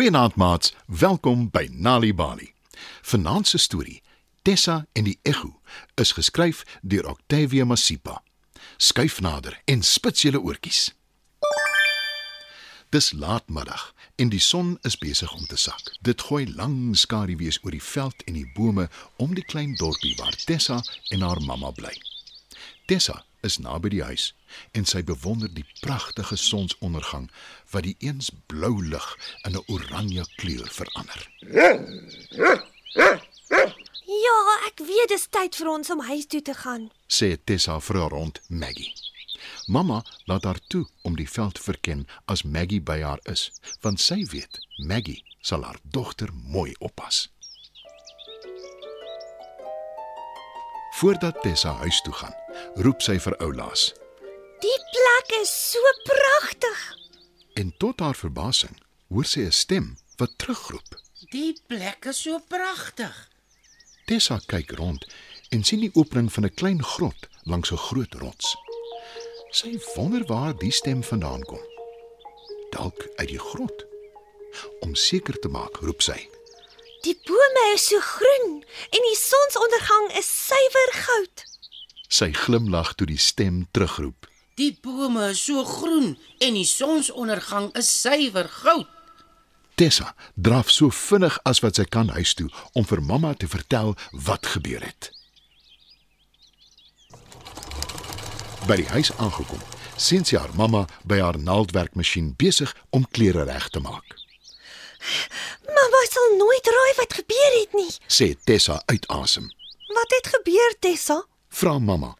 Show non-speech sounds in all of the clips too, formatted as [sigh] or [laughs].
Goeienaand maats, welkom by Nali Bali. Vanaand se storie, Tessa en die Ego, is geskryf deur Octavia Masipa. Skuif nader en spits julle oortjies. Dis laatmiddag en die son is besig om te sak. Dit gooi lang skaduwees oor die veld en die bome om die klein dorpie waar Tessa en haar mamma bly. Tessa is naby die huis en sy bewonder die pragtige sonsondergang wat die eens blou lig in 'n oranje kleur verander. Ja, ek weet dis tyd vir ons om huis toe te gaan. sê Tessa vir haar rond Maggie. Mamma laat haar toe om die veld te verken as Maggie by haar is, want sy weet Maggie sal haar dogter mooi oppas. Voordat Tessa huis toe gaan, roep sy vir oulaas Die plek is so pragtig. en tot haar verbasing hoor sy 'n stem wat terugroep. Die plek is so pragtig. Tessa kyk rond en sien die opening van 'n klein grot langs 'n groot rots. Sy wonder waar die stem vandaan kom. Dalk uit die grot. Om seker te maak, roep sy: Die bome is so groen en die sonsondergang is suiwer goud. Sy glimlag toe die stem terugroep. Die bome is so groen en die sonsondergang is suiwer goud. Tessa draf so vinnig as wat sy kan huis toe om vir mamma te vertel wat gebeur het. By die huis aangekom, sien sy haar mamma by haar naaldwerkmasjien besig om klere reg te maak. Mamma sal nooit raai wat gebeur het nie. Sê Tessa uit asem. Wat het gebeur, Tessa? Vra mamma.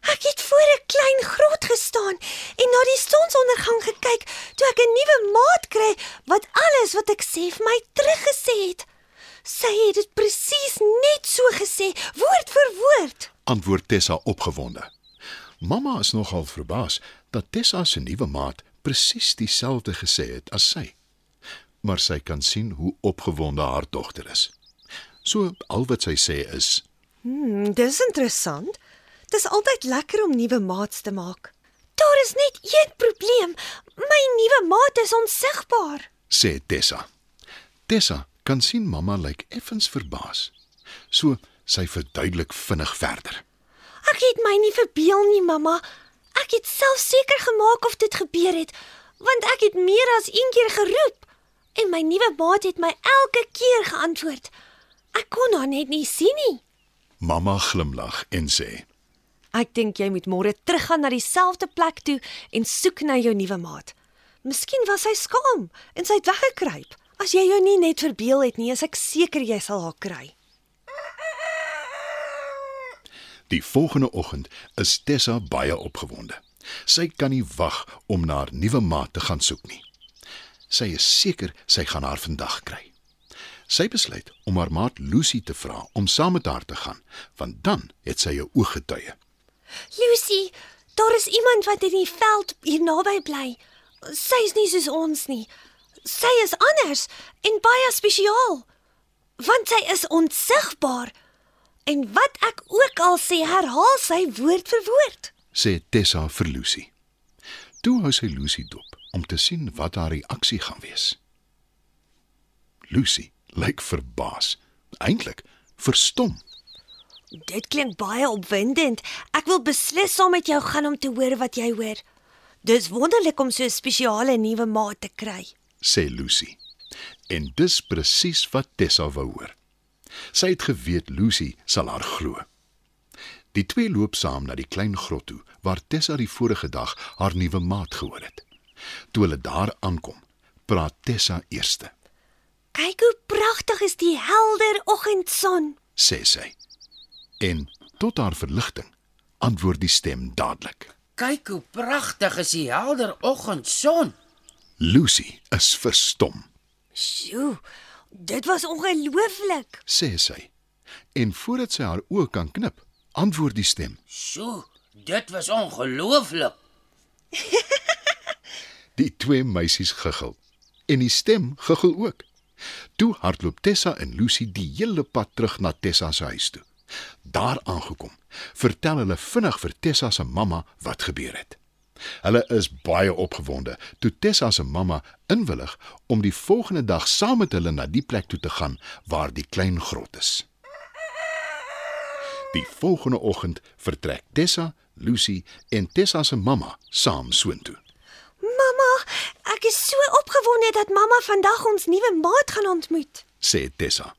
Ek het voor 'n klein grot gestaan en na die sonsondergang gekyk toe ek 'n nuwe maat kry wat alles wat ek sê vir my teruggesê het. Sy het dit presies net so gesê, woord vir woord. antwoord Tessa opgewonde. Mamma is nogal verbaas dat Tessa se nuwe maat presies dieselfde gesê het as sy. Maar sy kan sien hoe opgewonde haar dogter is. So al wat sy sê is: Hmm, dis interessant. Dis altyd lekker om nuwe maats te maak. Daar is net een probleem. My nuwe maat is onsigbaar. sê Tessa. Tessa kan sien mamma lyk effens verbaas. So sy verduidelik vinnig verder. Ek het my nie verbeel nie, mamma. Ek het self seker gemaak of dit gebeur het, want ek het meer as een keer geroep en my nuwe maat het my elke keer geantwoord. Ek kon haar net nie sien nie. Mamma glimlag en sê: Ek dink jy moet môre teruggaan na dieselfde plek toe en soek na jou nuwe maat. Miskien was hy skaam en sy het weggekruip. As jy jou nie net verbeel het nie, is ek seker jy sal haar kry. Die volgende oggend is Tessa baie opgewonde. Sy kan nie wag om na haar nuwe maat te gaan soek nie. Sy is seker sy gaan haar vandag kry. Sy besluit om haar maat Lucy te vra om saam met haar te gaan, want dan het sy 'n ooggetuie. Lucy, daar is iemand wat in die veld hier naby bly. Sy is nie soos ons nie. Sy is anders en baie spesiaal. Want sy is onsigbaar. En wat ek ook al sê, herhaal sy woord vir woord. sê Tessa vir Lucy. Toe hou sy Lucy dop om te sien wat haar reaksie gaan wees. Lucy lyk verbaas, eintlik verstom. Dit klink baie opwindend. Ek wil beslis saam met jou gaan om te hoor wat jy hoor. Dis wonderlik om so 'n spesiale nuwe maat te kry. sê Lucy. En dis presies wat Tessa wou hoor. Sy het geweet Lucy sal haar glo. Die twee loop saam na die klein grot toe waar Tessa die vorige dag haar nuwe maat gehoor het. Toe hulle daar aankom, praat Tessa eerste, Kyk hoe pragtig is die helder oggendson. sê sy. En tot haar verligting antwoord die stem dadelik. Kyk hoe pragtig is die helder oggendson. Lucy is verstom, Sjoe, dit was ongelooflik. sê sy. En voordat sy haar oë kan knip, antwoord die stem. Sjoe, dit was ongelooflik. [laughs] Die twee meisies guggel en die stem guggel ook. Toe hardloop Tessa en Lucy die hele pad terug na Tessa se huis toe. Daar aangekom, vertel hulle vinnig vir Tessa se mamma wat gebeur het. Hulle is baie opgewonde toe Tessa se mamma inwillig om die volgende dag saam met hulle na die plek toe te gaan waar die klein grot is. Die volgende oggend vertrek Tessa, Lucy en Tessa se mamma saam soontoe. Mamma, ek is so opgewonde dat mamma vandag ons nuwe maat gaan ontmoet. sê Tessa.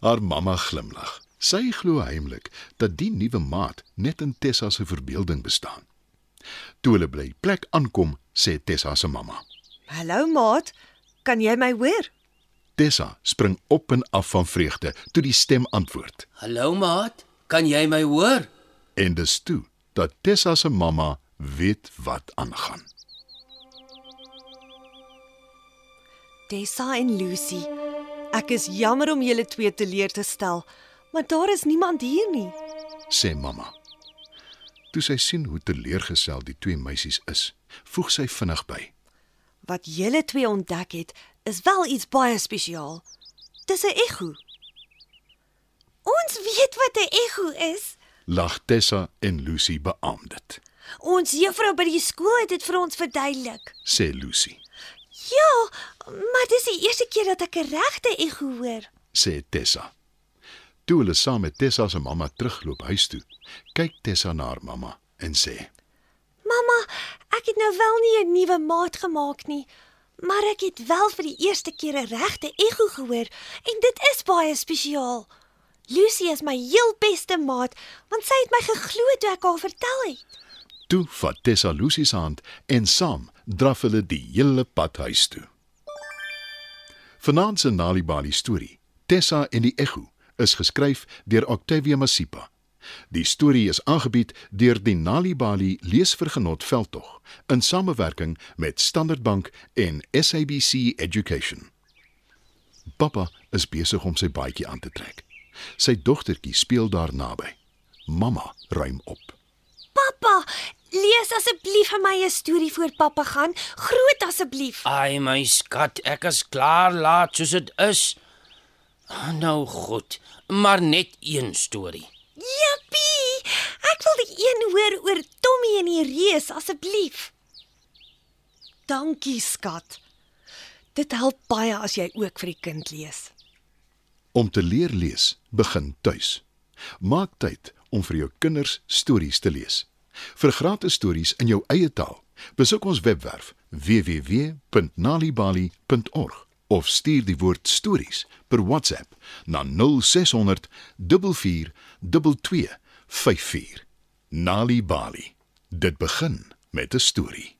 Haar mamma glimlag. Sy glo heimlik dat die nuwe maat net in Tessa se verbeelding bestaan. Toe hulle by plek aankom, sê Tessa se mamma. Hallo maat, kan jy my hoor? Tessa spring op en af van vreugde toe die stem antwoord. Hallo maat, kan jy my hoor? En dis toe dat Tessa se mamma weet wat aangaan. Tessa en Lucy. Ek is jammer om julle twee teleur te stel, maar daar is niemand hier nie. sê mamma. Toe sy sien hoe teleurgestel die twee meisies is, voeg sy vinnig by. Wat julle twee ontdek het, is wel iets baie spesiaal. Dis 'n ego. Ons weet wat 'n ego is. Lag Tessa en Lucy beamoed dit, Ons juffrou by die skool het dit vir ons verduidelik. sê Lucy. Ja, maar dis die eerste keer dat ek 'n regte ego hoor. sê Tessa. Toe hulle saam met Tessa se mamma terugloop huis toe, kyk Tessa na haar mamma en sê: Mamma, ek het nou wel nie 'n nuwe maat gemaak nie, maar ek het wel vir die eerste keer 'n regte ego gehoor en dit is baie spesiaal. Lucy is my heel beste maat, want sy het my geglo toe ek haar vertel het. Toe vat Tessa Lucy se hand en saam draf hulle die hele pad huis toe. Vanaand se Nalibali storie, Tessa en die Ego, is geskryf deur Octavia Masipa. Die storie is aangebied deur die Nalibali Leesvergenot veldtog in samewerking met Standard Bank en SABC Education. Pappa is besig om sy baadjie aan te trek. Sy dogtertjie speel daar naby. Mamma ruim op. Pappa, lees asseblief vir my 'n storie voor pappa gaan. Groot asseblief. Ai my skat, ek is klaar laat soos dit is. Nou goed, maar net een storie. Jippie! Ek wil die een hoor oor Tommy en die reus asseblief. Dankie, skat. Dit help baie as jy ook vir die kind lees. Om te leer lees begin tuis. Maak tyd om vir jou kinders stories te lees. Vir gratis stories in jou eie taal, besoek ons webwerf www.nalibali.org of stuur die woord stories per WhatsApp na 0600 44 2254. Nali Bali. Dit begin met 'n storie.